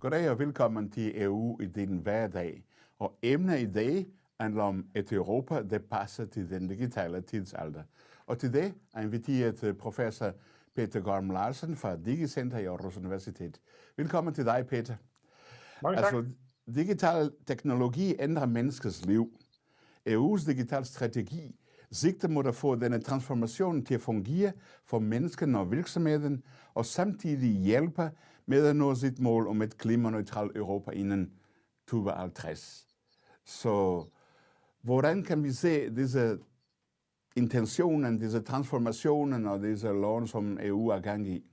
Goddag og velkommen til EU i din hverdag. Og emnet i dag handler om et Europa, der passer til den digitale tidsalder. Og til det er inviteret professor Peter Gorm Larsen fra Digicenter i Aarhus Universitet. Velkommen til dig, Peter. Mange tak. Altså, digital teknologi ændrer menneskets liv. EU's digital strategi sigter mod at få denne transformation til at fungere for mennesken og virksomheden, og samtidig hjælpe med at nå sit mål om et klimaneutralt Europa inden 2050. Så hvordan kan vi se disse intentionen, disse transformationen og disse lån, som EU er gang i?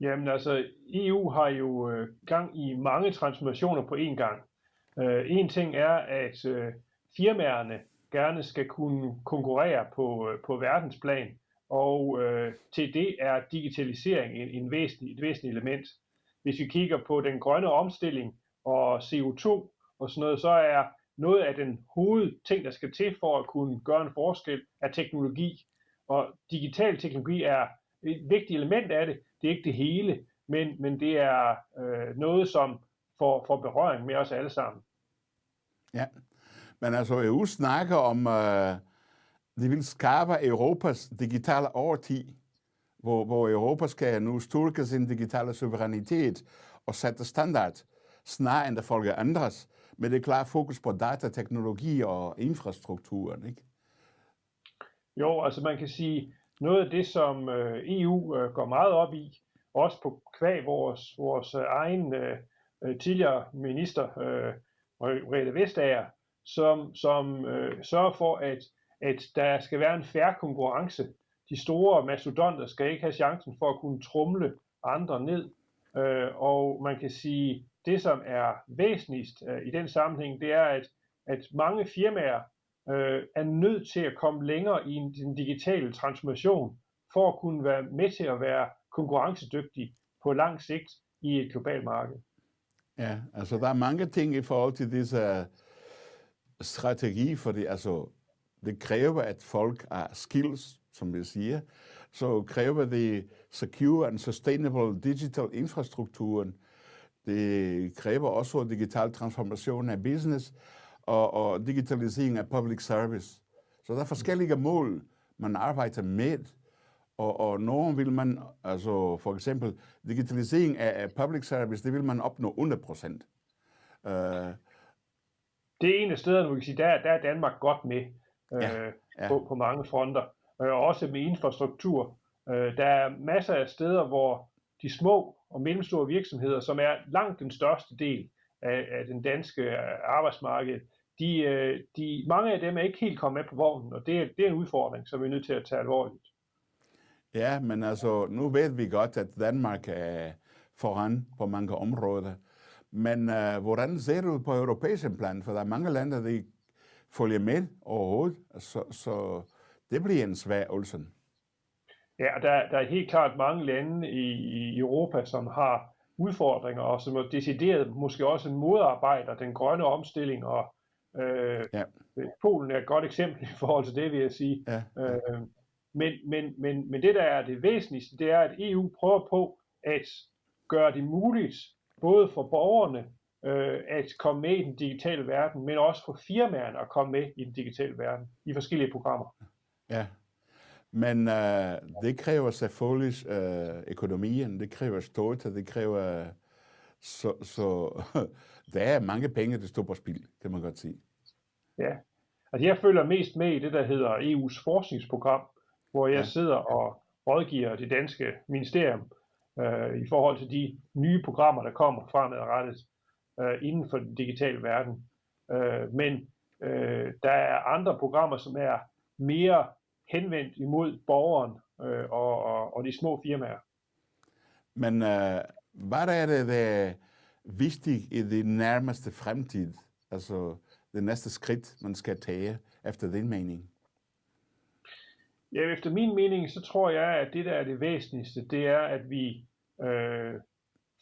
Jamen altså, EU har jo øh, gang i mange transformationer på én gang. Øh, en ting er, at øh, firmaerne gerne skal kunne konkurrere på, øh, på verdensplan, og øh, til det er digitalisering en, en væsentlig, et væsentligt element. Hvis vi kigger på den grønne omstilling og CO2 og sådan noget, så er noget af den hovedting, der skal til for at kunne gøre en forskel, er teknologi. Og digital teknologi er et vigtigt element af det. Det er ikke det hele, men, men det er øh, noget, som får, får berøring med os alle sammen. Ja, men altså EU snakker om, øh, de vil skabe Europas digitale årti, hvor, hvor Europa skal nu styrke sin digitale suverænitet og sætte standard, snarere end at folk andres, med det klare fokus på datateknologi og infrastrukturen, ikke? Jo, altså man kan sige, noget af det, som øh, EU øh, går meget op i, også på kvæg vores, vores øh, egen øh, øh, tidligere minister, øh, Rete Vestager, som, som øh, sørger for, at, at der skal være en færre konkurrence. De store mastodonter skal ikke have chancen for at kunne trumle andre ned. Øh, og man kan sige, det som er væsentligst øh, i den sammenhæng, det er, at, at mange firmaer øh, er nødt til at komme længere i den digitale transformation, for at kunne være med til at være konkurrencedygtig på lang sigt i et globalt marked. Ja, altså der er mange ting i forhold til disse øh, strategi, fordi altså, det kræver, at folk har skills, som vi siger, så kræver det secure and sustainable digital infrastrukturen. Det kræver også digital transformation af business og, og digitalisering af public service. Så der er forskellige mål, man arbejder med, og, og nogen vil man, altså for eksempel digitalisering af, af public service, det vil man opnå 100%. Uh, øh. det er en af stederne, hvor vi kan sige, der, der er Danmark godt med øh, ja, ja. På, på mange fronter. Øh, og også med infrastruktur. Øh, der er masser af steder, hvor de små og mellemstore virksomheder, som er langt den største del af, af den danske øh, arbejdsmarked, de, øh, de, mange af dem er ikke helt kommet med på vognen, og det er, det er en udfordring, som vi er nødt til at tage alvorligt. Ja, men altså, nu ved vi godt, at Danmark er foran på mange områder. Men uh, hvordan ser det ud på europæisk plan? For der er mange lande, der følger med overhovedet, så, så det bliver en svær øvelse. Ja, der, der er helt klart mange lande i, i Europa, som har udfordringer, og som er decideret måske også modarbejder den grønne omstilling, og øh, ja. Polen er et godt eksempel i forhold til det, vil jeg sige. Ja. Øh, men, men, men, men det, der er det væsentligste, det er, at EU prøver på at gøre det muligt både for borgerne øh, at komme med i den digitale verden, men også for firmaerne at komme med i den digitale verden i forskellige programmer. Ja, men øh, det kræver selvfølgelig øh, økonomien, det kræver støtte, det kræver... Så, så der er mange penge, der står på spil, kan man godt sige. Ja, altså jeg følger mest med i det, der hedder EU's forskningsprogram, hvor jeg ja. sidder og rådgiver det danske ministerium øh, i forhold til de nye programmer, der kommer fremadrettet øh, inden for den digitale verden. Øh, men øh, der er andre programmer, som er mere henvendt imod borgeren øh, og, og, og de små firmaer. Men øh, hvad er det, der er vigtigt i det nærmeste fremtid? Altså det næste skridt, man skal tage efter din mening? Ja, efter min mening, så tror jeg, at det, der er det væsentligste, det er, at vi øh,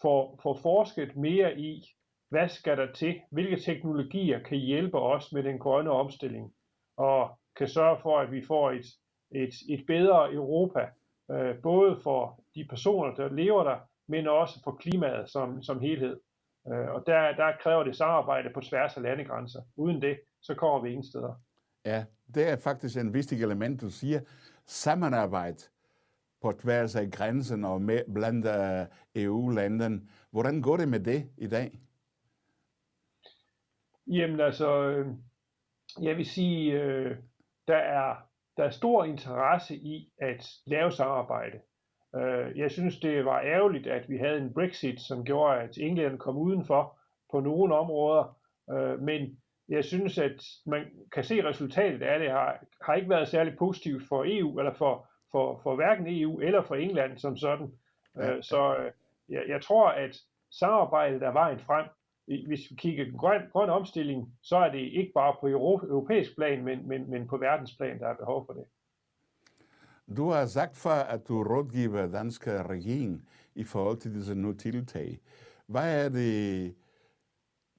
får, får forsket mere i, hvad skal der til, hvilke teknologier kan hjælpe os med den grønne omstilling, og kan sørge for, at vi får et, et, et bedre Europa, øh, både for de personer, der lever der, men også for klimaet som, som helhed. Øh, og der, der kræver det samarbejde på tværs af landegrænser. Uden det, så kommer vi ingen steder. Ja, det er faktisk en vigtig element, du siger. Samarbejde på tværs af grænsen og med, blandt øh, EU-landene. Hvordan går det med det i dag? Jamen altså, øh, jeg vil sige, øh, der er, der er stor interesse i at lave samarbejde. Øh, jeg synes, det var ærgerligt, at vi havde en Brexit, som gjorde, at England kom udenfor på nogle områder, men jeg synes, at man kan se resultatet af det har, har ikke været særlig positivt for EU, eller for, for, for hverken EU eller for England som sådan. Ja. Så jeg, jeg tror, at samarbejdet er vejen frem hvis vi kigger grøn, grøn omstilling, så er det ikke bare på europæisk plan, men, men, men på verdensplan, der er behov for det. Du har sagt før, at du rådgiver danske regering i forhold til disse nye tiltag. Hvad er det,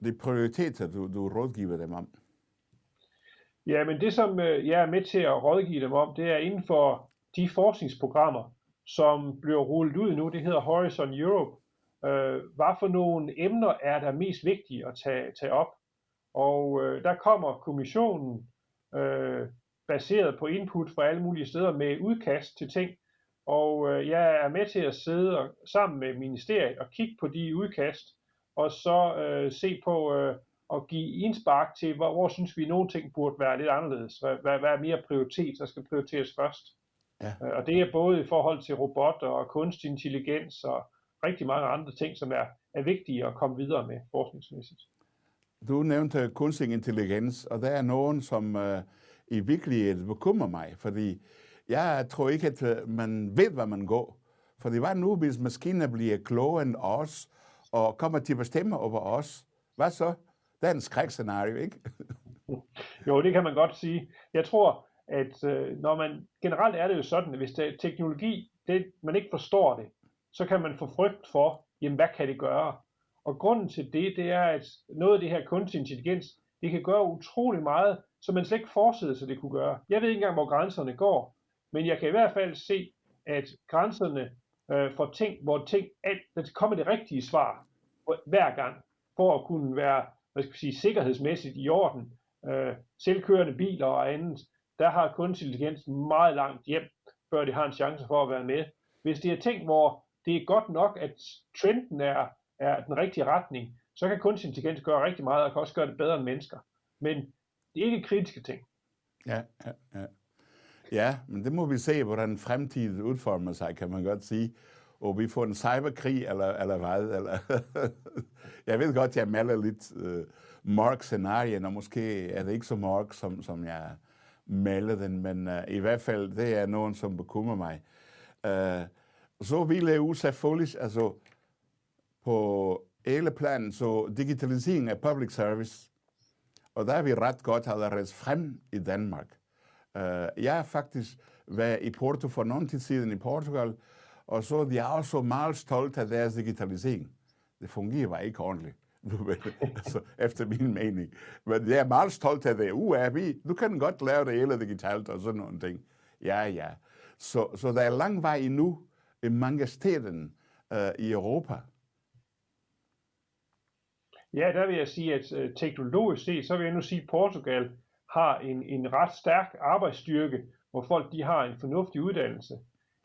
de prioriteter, du, du rådgiver dem om? Ja, men det, som øh, jeg er med til at rådgive dem om, det er inden for de forskningsprogrammer, som bliver rullet ud nu. Det hedder Horizon Europe, øh, hvad for nogle emner er der mest vigtige at tage, tage op. Og øh, der kommer kommissionen øh, baseret på input fra alle mulige steder med udkast til ting. Og øh, jeg er med til at sidde og, sammen med ministeriet og kigge på de udkast, og så øh, se på øh, at give indspark til, hvor, hvor synes vi, nogle ting burde være lidt anderledes. Hvad, hvad, hvad er mere prioritet, der skal prioriteres først? Ja. Øh, og det er både i forhold til robotter og kunstig intelligens og rigtig mange andre ting, som er, er vigtige at komme videre med forskningsmæssigt. Du nævnte kunstig intelligens, og der er nogen, som uh, i virkeligheden bekymrer mig, fordi jeg tror ikke, at øh, man ved, hvad man går. For det var nu, hvis maskiner bliver klogere end os, og kommer til at bestemme over os. Hvad så? Det er en skrækscenario, ikke? jo, det kan man godt sige. Jeg tror, at øh, når man generelt er det jo sådan, at hvis det er teknologi, det, man ikke forstår det, så kan man få frygt for, jamen hvad kan det gøre? Og grunden til det, det er, at noget af det her kunstig intelligens, det kan gøre utrolig meget, som man slet ikke forestillede sig, det kunne gøre. Jeg ved ikke engang, hvor grænserne går, men jeg kan i hvert fald se, at grænserne øh, for ting, hvor ting, at der kommer det rigtige svar hver gang, for at kunne være, hvad skal vi sige, sikkerhedsmæssigt i orden, øh, selvkørende biler og andet, der har kunstig intelligens meget langt hjem, før det har en chance for at være med. Hvis det er ting, hvor det er godt nok, at trenden er, er den rigtige retning, så kan kunstig intelligens gøre rigtig meget, og kan også gøre det bedre end mennesker. Men det er ikke kritiske ting. Ja, ja, ja. Ja, men det må vi se, hvordan fremtiden udformer sig, kan man godt sige. Og vi får en cyberkrig, eller, eller hvad? Eller jeg ved godt, jeg melder lidt øh, uh, mørk scenarie, og måske er det ikke så mørk, som, som jeg melder den, men uh, i hvert fald, det er nogen, som bekymrer mig. Uh, så ville EU selvfølgelig, altså på hele planen, så digitalisering af public service, og der er vi ret godt allerede frem i Danmark. Uh, jeg har faktisk været i Porto for nogen tid siden i Portugal, og så de er også meget stolte af deres digitalisering. Det fungerer bare ikke ordentligt, altså, efter min mening. Men jeg er meget stolt af det. Uh, er vi, du kan godt lave det hele digitalt og sådan nogle ting. Ja, ja. Så, så der er lang vej endnu, i mange steder uh, i Europa. Ja, der vil jeg sige, at uh, teknologisk set, så vil jeg nu sige, at Portugal har en, en ret stærk arbejdsstyrke, hvor folk de har en fornuftig uddannelse.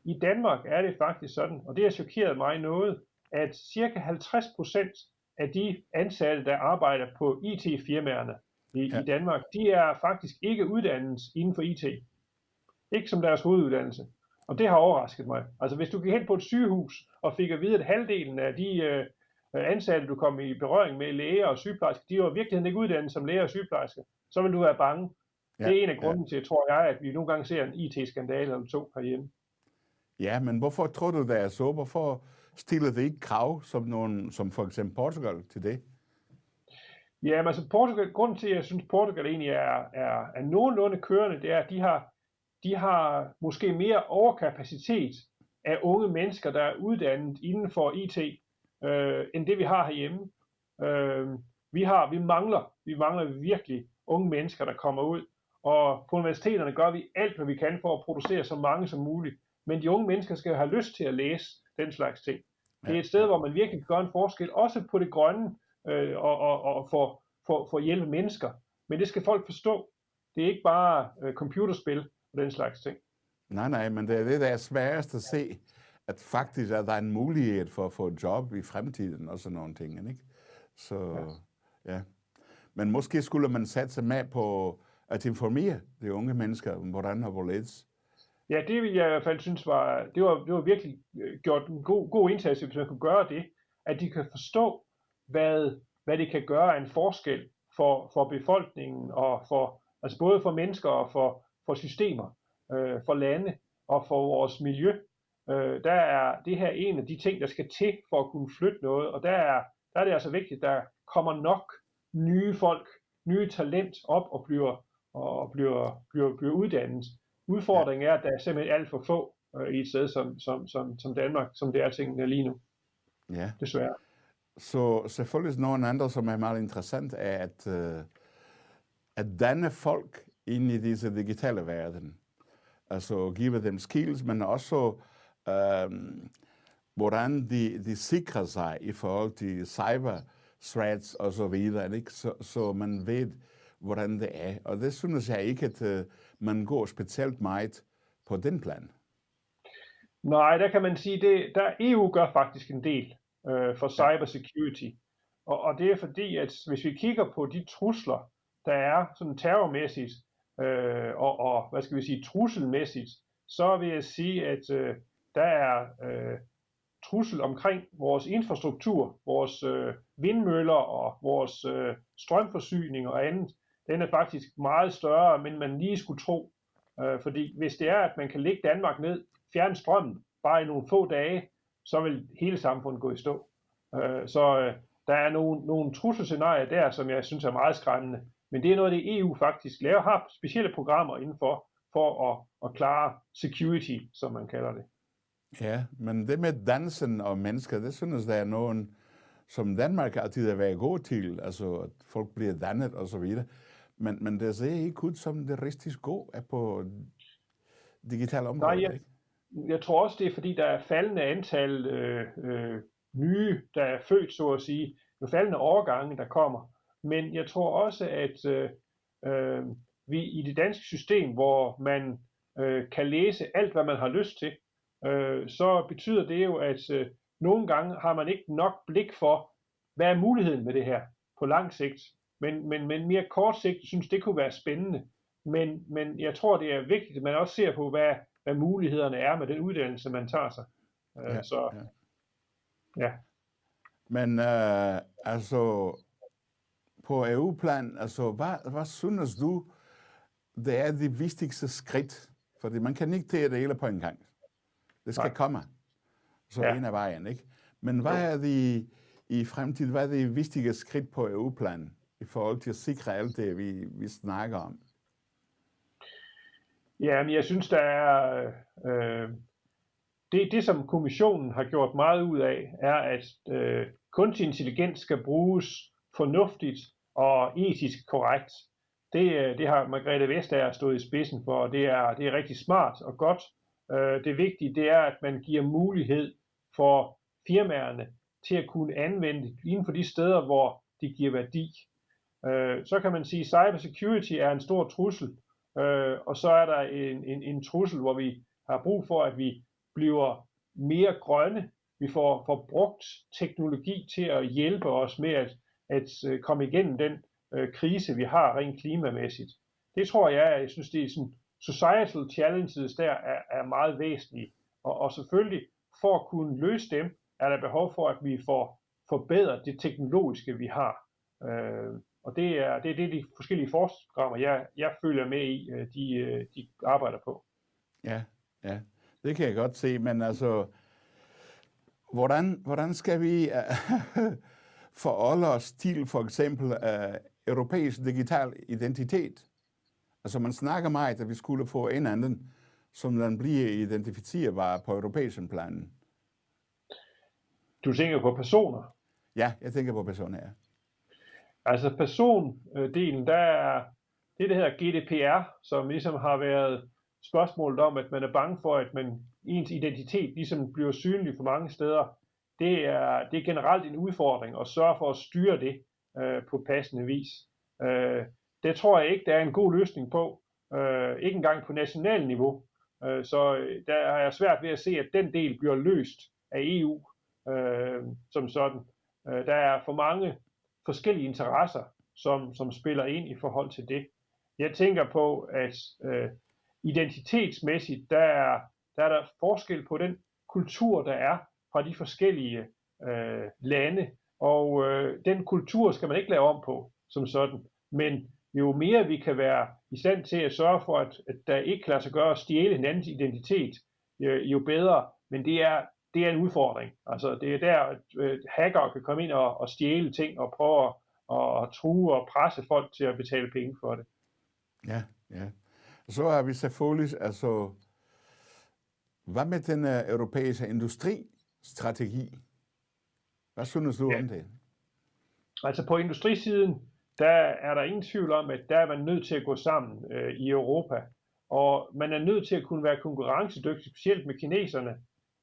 I Danmark er det faktisk sådan, og det har chokeret mig noget, at cirka 50% af de ansatte, der arbejder på IT-firmaerne i, ja. i Danmark, de er faktisk ikke uddannet inden for IT. Ikke som deres hoveduddannelse. Og det har overrasket mig. Altså hvis du gik hen på et sygehus og fik at vide, at halvdelen af de øh, ansatte, du kom i berøring med, læger og sygeplejersker, de var i virkeligheden ikke uddannet som læger og sygeplejersker, så vil du være bange. Ja, det er en af grunden ja. til, tror jeg, at vi nogle gange ser en IT-skandale eller to herhjemme. Ja, men hvorfor tror du, det er så? Hvorfor stiller det ikke krav, som, nogen, som for eksempel Portugal til det? Ja, men altså Portugal, grunden til, at jeg synes, Portugal egentlig er, er, er nogenlunde kørende, det er, at de har de har måske mere overkapacitet af unge mennesker, der er uddannet inden for IT, øh, end det vi har herhjemme. Øh, vi, har, vi, mangler, vi mangler virkelig unge mennesker, der kommer ud, og på universiteterne gør vi alt, hvad vi kan for at producere så mange som muligt. Men de unge mennesker skal have lyst til at læse den slags ting. Det er et sted, hvor man virkelig kan gøre en forskel, også på det grønne, øh, og, og, og for, for, for at hjælpe mennesker. Men det skal folk forstå. Det er ikke bare øh, computerspil og den slags ting. Nej, nej, men det er det, der er sværest at se, at faktisk er der en mulighed for at få et job i fremtiden og sådan nogle ting, ikke? Så, ja. ja. Men måske skulle man satse med på at informere de unge mennesker om, hvordan og hvorledes. Ja, det vil jeg i hvert fald synes var, det var, det var virkelig øh, gjort en god, god indsats, hvis man kunne gøre det, at de kan forstå, hvad, hvad det kan gøre en forskel for, for befolkningen og for, altså både for mennesker og for, for systemer, øh, for lande og for vores miljø. Øh, der er det her en af de ting, der skal til for at kunne flytte noget, og der er, der er det altså vigtigt, at der kommer nok nye folk, nye talent op og bliver, og bliver, bliver, bliver uddannet. Udfordringen er, at der er simpelthen alt for få øh, i et sted som, som, som, som Danmark, som det er tingene lige nu. Ja. Desværre. Så selvfølgelig noget andet, som er meget interessant, er at, uh, at danne folk ind i disse digitale verden. Altså give dem skills, men også uh, hvordan de, de sikrer sig i forhold til cyber threats og så videre, ikke? Så, så man ved, hvordan det er. Og det synes jeg ikke, at uh, man går specielt meget på den plan. Nej, der kan man sige, det der EU gør faktisk en del øh, for cybersecurity. Og, og det er fordi, at hvis vi kigger på de trusler, der er sådan terrormæssigt, øh, og, og hvad skal vi sige, trusselmæssigt, så vil jeg sige, at øh, der er øh, trussel omkring vores infrastruktur, vores øh, vindmøller og vores øh, strømforsyning og andet, den er faktisk meget større, end man lige skulle tro. Øh, fordi hvis det er, at man kan lægge Danmark ned, fjerne strømmen, bare i nogle få dage, så vil hele samfundet gå i stå. Øh, så øh, der er nogle, nogle trusselscenarier der, som jeg synes er meget skræmmende. Men det er noget, det EU faktisk laver, har specielle programmer indenfor, for at, at klare security, som man kalder det. Ja, men det med dansen og mennesker, det synes jeg er nogen, som Danmark altid har været god til, altså at folk bliver dannet og så videre. Men, men det ser ikke ud som det rigtig gode er på digital område. Nej, jeg, jeg tror også, det er fordi, der er faldende antal øh, øh, nye, der er født, så at sige. Jo faldende årgange, der kommer. Men jeg tror også, at øh, øh, vi i det danske system, hvor man øh, kan læse alt, hvad man har lyst til, øh, så betyder det jo, at øh, nogle gange har man ikke nok blik for, hvad er muligheden med det her på lang sigt. Men, men, men mere kort sigt synes det kunne være spændende. Men, men jeg tror, det er vigtigt, at man også ser på, hvad, hvad mulighederne er med den uddannelse, man tager sig. Øh, ja, så, ja. ja. Men øh, altså, på EU-plan, altså, hvad, hvad synes du, det er det vigtigste skridt? Fordi man kan ikke tage det hele på en gang. Det skal Nej. komme. Så ja. en af vejen, ikke? Men hvad er det i fremtiden, hvad er det vigtige skridt på EU-plan i forhold til at sikre alt det, vi, vi snakker om? Ja, men jeg synes, der er... Øh, det, det, som kommissionen har gjort meget ud af, er, at øh, kunstig intelligens skal bruges fornuftigt og etisk korrekt. Det, øh, det har Margrethe Vestager stået i spidsen for, og det er, det er rigtig smart og godt. Øh, det vigtige det er, at man giver mulighed for firmaerne til at kunne anvende det inden for de steder, hvor de giver værdi. Øh, så kan man sige, at cybersecurity er en stor trussel, og så er der en, en, en trussel, hvor vi har brug for, at vi bliver mere grønne. Vi får, får brugt teknologi til at hjælpe os med at, at øh, komme igennem den øh, krise, vi har rent klimamæssigt. Det tror jeg, jeg synes, det er sådan, societal challenges der er, er meget væsentlige. Og, og selvfølgelig, for at kunne løse dem, er der behov for, at vi får forbedret det teknologiske, vi har. Øh, og det er, det er det, de forskellige forskningsprogrammer, jeg, jeg følger med i, øh, de, øh, de arbejder på. Ja, ja, det kan jeg godt se, men altså, hvordan, hvordan skal vi uh, forholde os til for eksempel uh, europæisk digital identitet? Altså man snakker meget, at vi skulle få en anden, som den bliver identificerbar på europæisk plan. Du tænker på personer? Ja, jeg tænker på personer, ja. Altså persondelen, der er det, der hedder GDPR, som ligesom har været spørgsmålet om, at man er bange for, at man, ens identitet ligesom bliver synlig for mange steder det er, det er generelt en udfordring at sørge for at styre det øh, på passende vis. Øh, det tror jeg ikke, der er en god løsning på, øh, ikke engang på national niveau. Øh, så øh, der er jeg svært ved at se, at den del bliver løst af EU øh, som sådan. Øh, der er for mange forskellige interesser, som, som spiller ind i forhold til det. Jeg tænker på, at øh, identitetsmæssigt, der er, der er der forskel på den kultur, der er fra de forskellige øh, lande, og øh, den kultur skal man ikke lave om på som sådan. Men jo mere vi kan være i stand til at sørge for, at, at der ikke lader sig gøre at stjæle hinandens identitet, jo, jo bedre. Men det er, det er en udfordring. Altså, det er der, at øh, hacker kan komme ind og, og stjæle ting og prøve at og true og presse folk til at betale penge for det. Ja, ja. Så har vi selvfølgelig, altså, hvad med den øh, europæiske industri? Industristrategi? Hvad synes du ja. om det? Altså på industrisiden, der er der ingen tvivl om, at der er man nødt til at gå sammen øh, i Europa. Og man er nødt til at kunne være konkurrencedygtig, specielt med kineserne.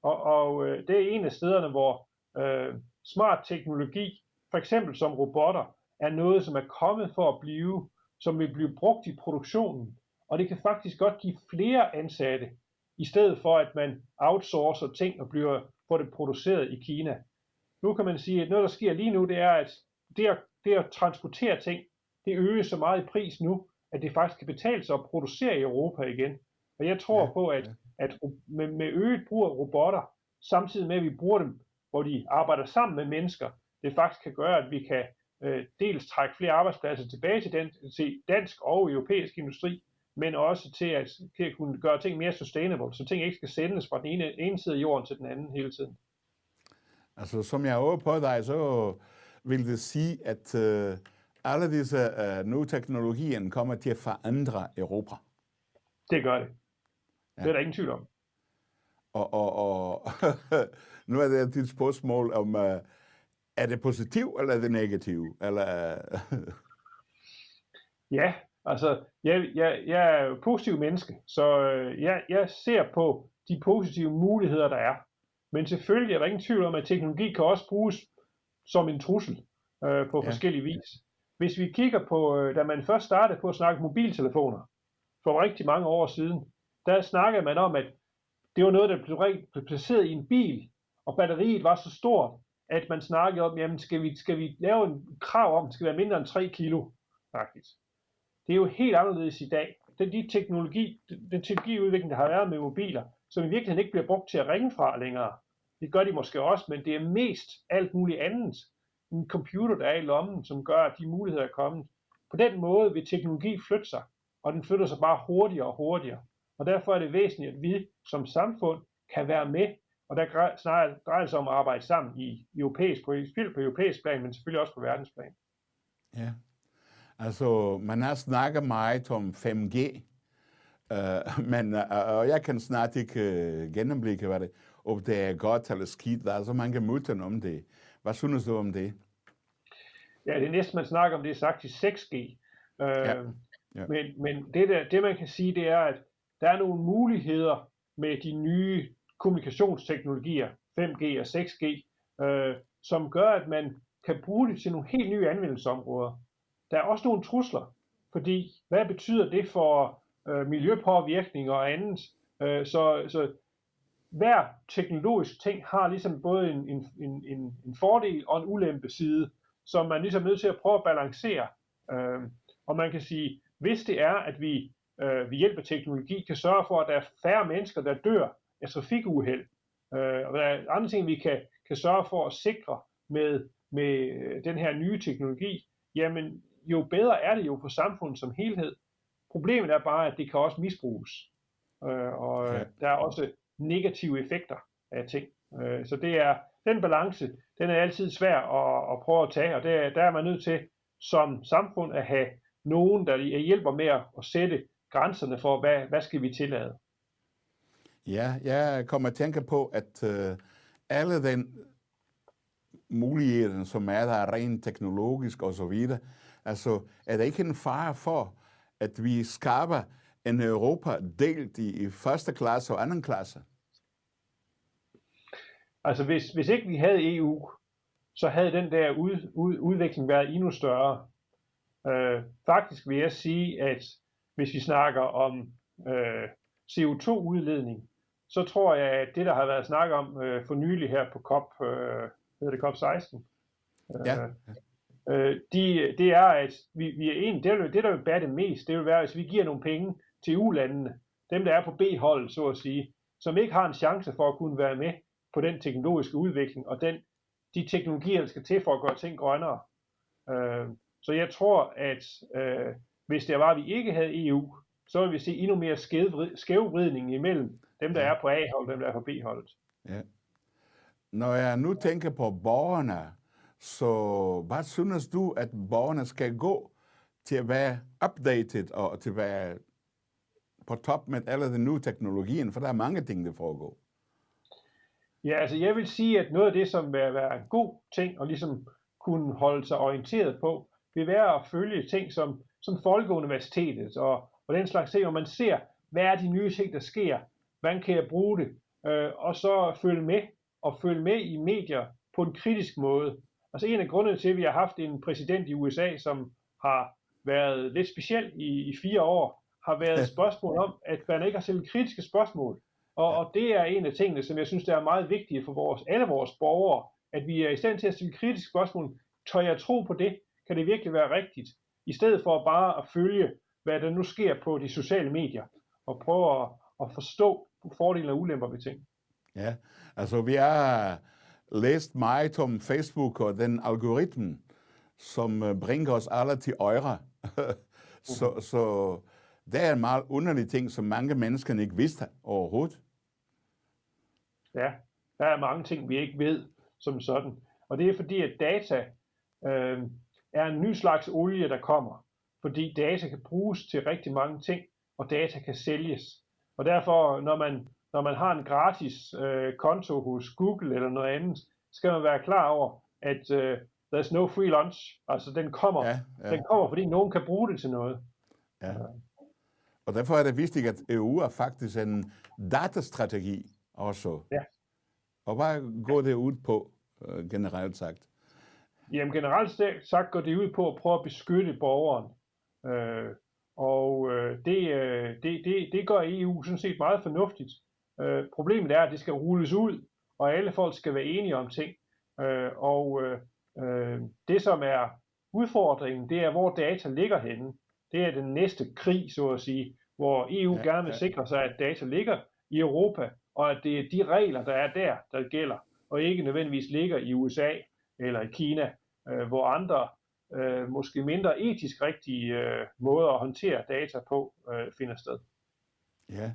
Og, og øh, det er en af stederne, hvor øh, smart teknologi, for eksempel som robotter, er noget, som er kommet for at blive, som vil blive brugt i produktionen. Og det kan faktisk godt give flere ansatte, i stedet for at man outsourcer ting og bliver, får det produceret i Kina. Nu kan man sige, at noget, der sker lige nu, det er, at det at, det at transportere ting, det øges så meget i pris nu, at det faktisk kan betale sig at producere i Europa igen. Og jeg tror ja, på, at, ja. at med, med øget brug af robotter, samtidig med at vi bruger dem, hvor de arbejder sammen med mennesker, det faktisk kan gøre, at vi kan øh, dels trække flere arbejdspladser tilbage til, den, til dansk og europæisk industri, men også til at, til at kunne gøre ting mere sustainable, så ting ikke skal sendes fra den ene, ene side af jorden til den anden hele tiden. Altså, som jeg håber på dig, så vil det sige, at uh, alle disse uh, nye teknologier kommer til at forandre Europa. Det gør det. Ja. Det er der ingen tvivl om. Og, og, og nu er det et spørgsmål om, uh, er det positivt, eller er det negativt? Eller, ja, altså, jeg, jeg, jeg er jo positiv menneske, så jeg, jeg ser på de positive muligheder, der er. Men selvfølgelig er der ingen tvivl om, at teknologi kan også bruges som en trussel øh, på ja. forskellige vis. Hvis vi kigger på, øh, da man først startede på at snakke mobiltelefoner for rigtig mange år siden, der snakkede man om, at det var noget, der blev, placeret i en bil, og batteriet var så stort, at man snakkede om, jamen skal vi, skal vi lave en krav om, at det skal være mindre end 3 kilo, faktisk. Det er jo helt anderledes i dag. Den, de teknologi, den teknologiudvikling, der har været med mobiler, som i virkeligheden ikke bliver brugt til at ringe fra længere, det gør de måske også, men det er mest alt muligt andet. En computer, der er i lommen, som gør, at de muligheder er kommet. På den måde vil teknologi flytte sig, og den flytter sig bare hurtigere og hurtigere. Og derfor er det væsentligt, at vi som samfund kan være med, og der snarere drejer sig om at arbejde sammen i europæisk, på, på europæisk plan, men selvfølgelig også på verdensplan. Ja, altså man har snakket meget om 5G, uh, men uh, og jeg kan snart ikke uh, gennemblikke, hvad det om det er godt eller skidt. Der er så mange myter om det. Hvad synes du om det? Ja, det næste, man snakker om, det er sagt i 6G. Øh, ja. Ja. Men, men det, der, det, man kan sige, det er, at der er nogle muligheder med de nye kommunikationsteknologier, 5G og 6G, øh, som gør, at man kan bruge det til nogle helt nye anvendelsesområder. Der er også nogle trusler, fordi hvad betyder det for øh, miljøpåvirkning og andet? Øh, så, så hver teknologisk ting har ligesom både en, en, en, en, en fordel og en ulempe side, som man ligesom er nødt til at prøve at balancere. Øh, og man kan sige, hvis det er, at vi øh, ved hjælp af teknologi kan sørge for, at der er færre mennesker, der dør af trafikuheld, øh, og der er andre ting, vi kan, kan sørge for at sikre med, med øh, den her nye teknologi, jamen jo bedre er det jo for samfundet som helhed. Problemet er bare, at det kan også misbruges. Øh, og ja. der er også negative effekter af ting. Øh, så det er den balance, den er altid svær at, at prøve at tage, og det, der er man nødt til som samfund at have nogen, der hjælper med at sætte grænserne for, hvad, hvad skal vi tillade. Ja, jeg kommer at tænke på, at uh, alle den muligheder, som er der rent teknologisk og så videre, altså er der ikke en fare for, at vi skaber en Europa delt i, i første klasse og anden klasse? Altså hvis, hvis ikke vi havde EU, så havde den der ud, ud, udvikling været endnu større. Øh, faktisk vil jeg sige, at hvis vi snakker om øh, CO2-udledning, så tror jeg, at det, der har været snak om øh, for nylig her på COP, øh, hedder det COP16, øh, ja. Øh, de, det er, at vi, vi er en, det, det, der vil bære det mest, det vil være, hvis vi giver nogle penge til ulandene, dem der er på B-holdet, så at sige, som ikke har en chance for at kunne være med på den teknologiske udvikling og den, de teknologier, der skal til for at gøre ting grønnere. Øh, så jeg tror, at øh, hvis det var, at vi ikke havde EU, så ville vi se endnu mere skævvridning imellem dem, der ja. er på A-holdet og dem, der er på B-holdet. Ja. Når jeg nu tænker på borgerne, så hvad synes du, at borgerne skal gå til at være updated og til at være på top med alle de nye teknologier, for der er mange ting, der foregår. Ja, altså jeg vil sige, at noget af det, som vil være en god ting, og ligesom kunne holde sig orienteret på, vil være at følge ting som, som Folkeuniversitetet og, og den slags ting, hvor man ser, hvad er de nye ting, der sker, hvordan kan jeg bruge det, øh, og så følge med, og følge med i medier på en kritisk måde. Altså en af grundene til, at vi har haft en præsident i USA, som har været lidt speciel i, i fire år, har været et spørgsmål om, at man ikke har stillet kritiske spørgsmål. Og, og det er en af tingene, som jeg synes, der er meget vigtige for vores, alle vores borgere, at vi er i stand til at stille kritiske spørgsmål. Tør jeg tro på det? Kan det virkelig være rigtigt? I stedet for bare at følge, hvad der nu sker på de sociale medier, og prøve at, at forstå fordele og ulemper ved ting. Ja, altså vi har læst meget om Facebook og den algoritme, som øh, bringer os alle til øjre. så, så det er en meget underlig ting, som mange mennesker ikke vidste overhovedet. Ja, der er mange ting, vi ikke ved som sådan. Og det er fordi, at data øh, er en ny slags olie, der kommer. Fordi data kan bruges til rigtig mange ting, og data kan sælges. Og derfor, når man, når man har en gratis øh, konto hos Google eller noget andet, skal man være klar over, at øh, there's no free lunch. Altså den kommer, ja, ja. den kommer, fordi nogen kan bruge det til noget. Ja. Og derfor er det vigtigt, at EU er faktisk en datastrategi også. Ja. Og hvad går det ud på, øh, generelt sagt? Jamen generelt sagt går det ud på at prøve at beskytte borgeren. Øh, og øh, det, øh, det, det, det gør EU sådan set meget fornuftigt. Øh, problemet er, at det skal rulles ud, og alle folk skal være enige om ting. Øh, og øh, det, som er udfordringen, det er, hvor data ligger henne det er den næste krig, så at sige, hvor EU ja, gerne vil ja. sikre sig, at data ligger i Europa, og at det er de regler, der er der, der gælder, og ikke nødvendigvis ligger i USA eller i Kina, øh, hvor andre øh, måske mindre etisk rigtige øh, måder at håndtere data på øh, finder sted. Ja.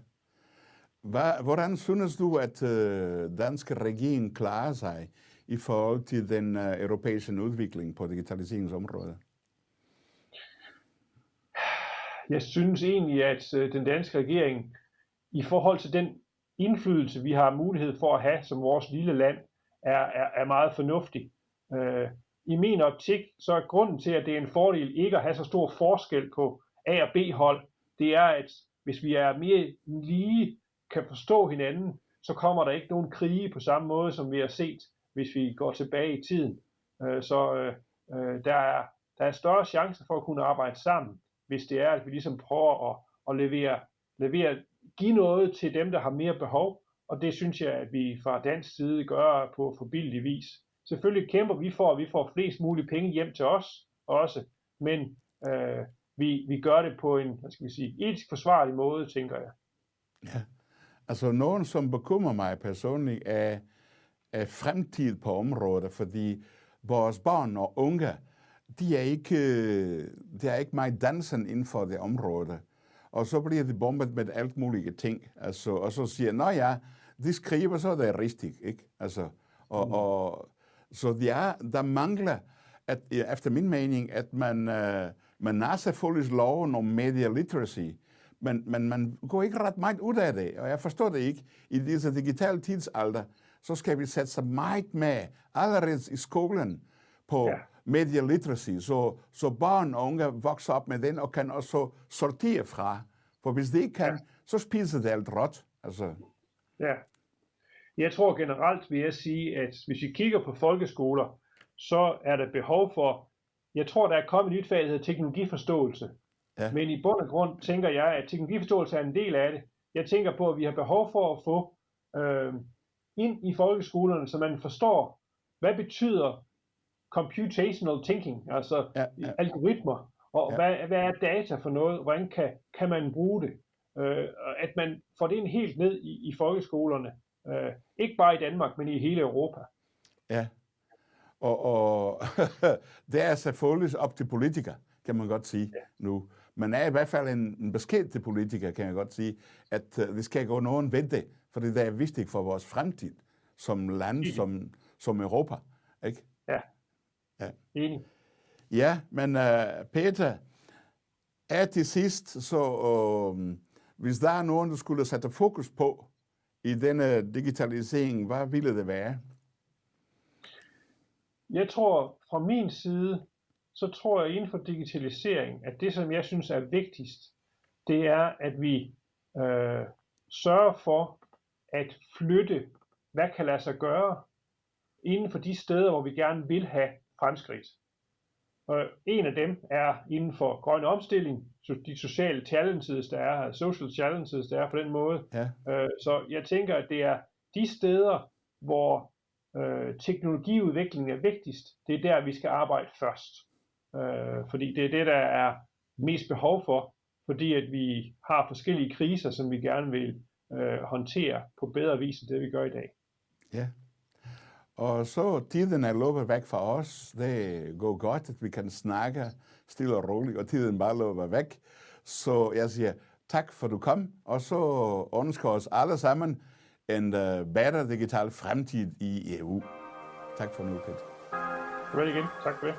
Hvordan synes du, at øh, danske regering klarer sig i forhold til den øh, europæiske udvikling på digitaliseringsområdet? jeg synes egentlig, at øh, den danske regering i forhold til den indflydelse, vi har mulighed for at have som vores lille land, er, er, er meget fornuftig. Øh, I min optik, så er grunden til, at det er en fordel ikke at have så stor forskel på A- og B-hold, det er, at hvis vi er mere lige kan forstå hinanden, så kommer der ikke nogen krige på samme måde, som vi har set, hvis vi går tilbage i tiden. Øh, så øh, øh der, er, der er større chance for at kunne arbejde sammen hvis det er, at vi ligesom prøver at, at levere, levere, give noget til dem, der har mere behov, og det synes jeg, at vi fra dansk side gør på forbillig vis. Selvfølgelig kæmper vi for, at vi får flest mulige penge hjem til os også, men øh, vi, vi gør det på en, hvad skal vi sige, etisk forsvarlig måde, tænker jeg. Ja, altså nogen, som bekymrer mig personligt, er, er fremtid på området, fordi vores børn og unge, de er ikke, det er ikke meget dansen inden for det område. Og så bliver de bombet med alt mulige ting. Altså, og så siger nå ja, de skriver, så er det rigtigt. Ikke? Altså, og, mm. og, så ja, der mangler, at, efter min mening, at man, uh, man har selvfølgelig loven om media literacy, men, men man går ikke ret meget ud af det, og jeg forstår det ikke. I disse digitale tidsalder, så skal vi sætte sig meget med allerede i skolen på, ja media literacy, så, så børn og unge vokser op med den og kan også sortere fra. For hvis de ikke kan, ja. så spiser det alt råt. Altså. Ja. Jeg tror generelt vil jeg sige, at hvis vi kigger på folkeskoler, så er der behov for, jeg tror, der er kommet et nyt fag, der hedder teknologiforståelse. Ja. Men i bund og grund tænker jeg, at teknologiforståelse er en del af det. Jeg tænker på, at vi har behov for at få øh, ind i folkeskolerne, så man forstår, hvad betyder computational thinking, altså ja, ja. algoritmer, og ja. hvad, hvad er data for noget, hvordan kan, kan man bruge det? Øh, at man får det ind helt ned i, i folkeskolerne, øh, ikke bare i Danmark, men i hele Europa. Ja, og, og det er selvfølgelig op til politikere, kan man godt sige ja. nu. Men er i hvert fald en, en besked til politikere, kan jeg godt sige, at uh, det skal gå nogen ved det, for det er vigtigt for vores fremtid som land, som, som Europa. Ikke? Ja. ja. Enig. Ja, men uh, Peter, er til sidst, så uh, hvis der er nogen, der skulle sætte fokus på i denne digitalisering, hvad ville det være? Jeg tror fra min side, så tror jeg inden for digitalisering, at det som jeg synes er vigtigst, det er at vi øh, sørger for at flytte, hvad kan lade sig gøre inden for de steder, hvor vi gerne vil have fremskridt. Og en af dem er inden for grøn omstilling, de sociale challenges, der er, social challenges, der er på den måde. Ja. Øh, så jeg tænker, at det er de steder, hvor øh, teknologiudviklingen er vigtigst, det er der, vi skal arbejde først. Øh, fordi det er det, der er mest behov for, fordi at vi har forskellige kriser, som vi gerne vil øh, håndtere på bedre vis end det, vi gør i dag. Ja. Og så tiden er løbet væk fra os. Det går godt, at vi kan snakke stille og roligt, og tiden bare løber væk. Så jeg siger tak for, du kom, og så ønsker os alle sammen en uh, bedre digital fremtid i EU. Tak for nu, Peter. Vel igen. Tak for det.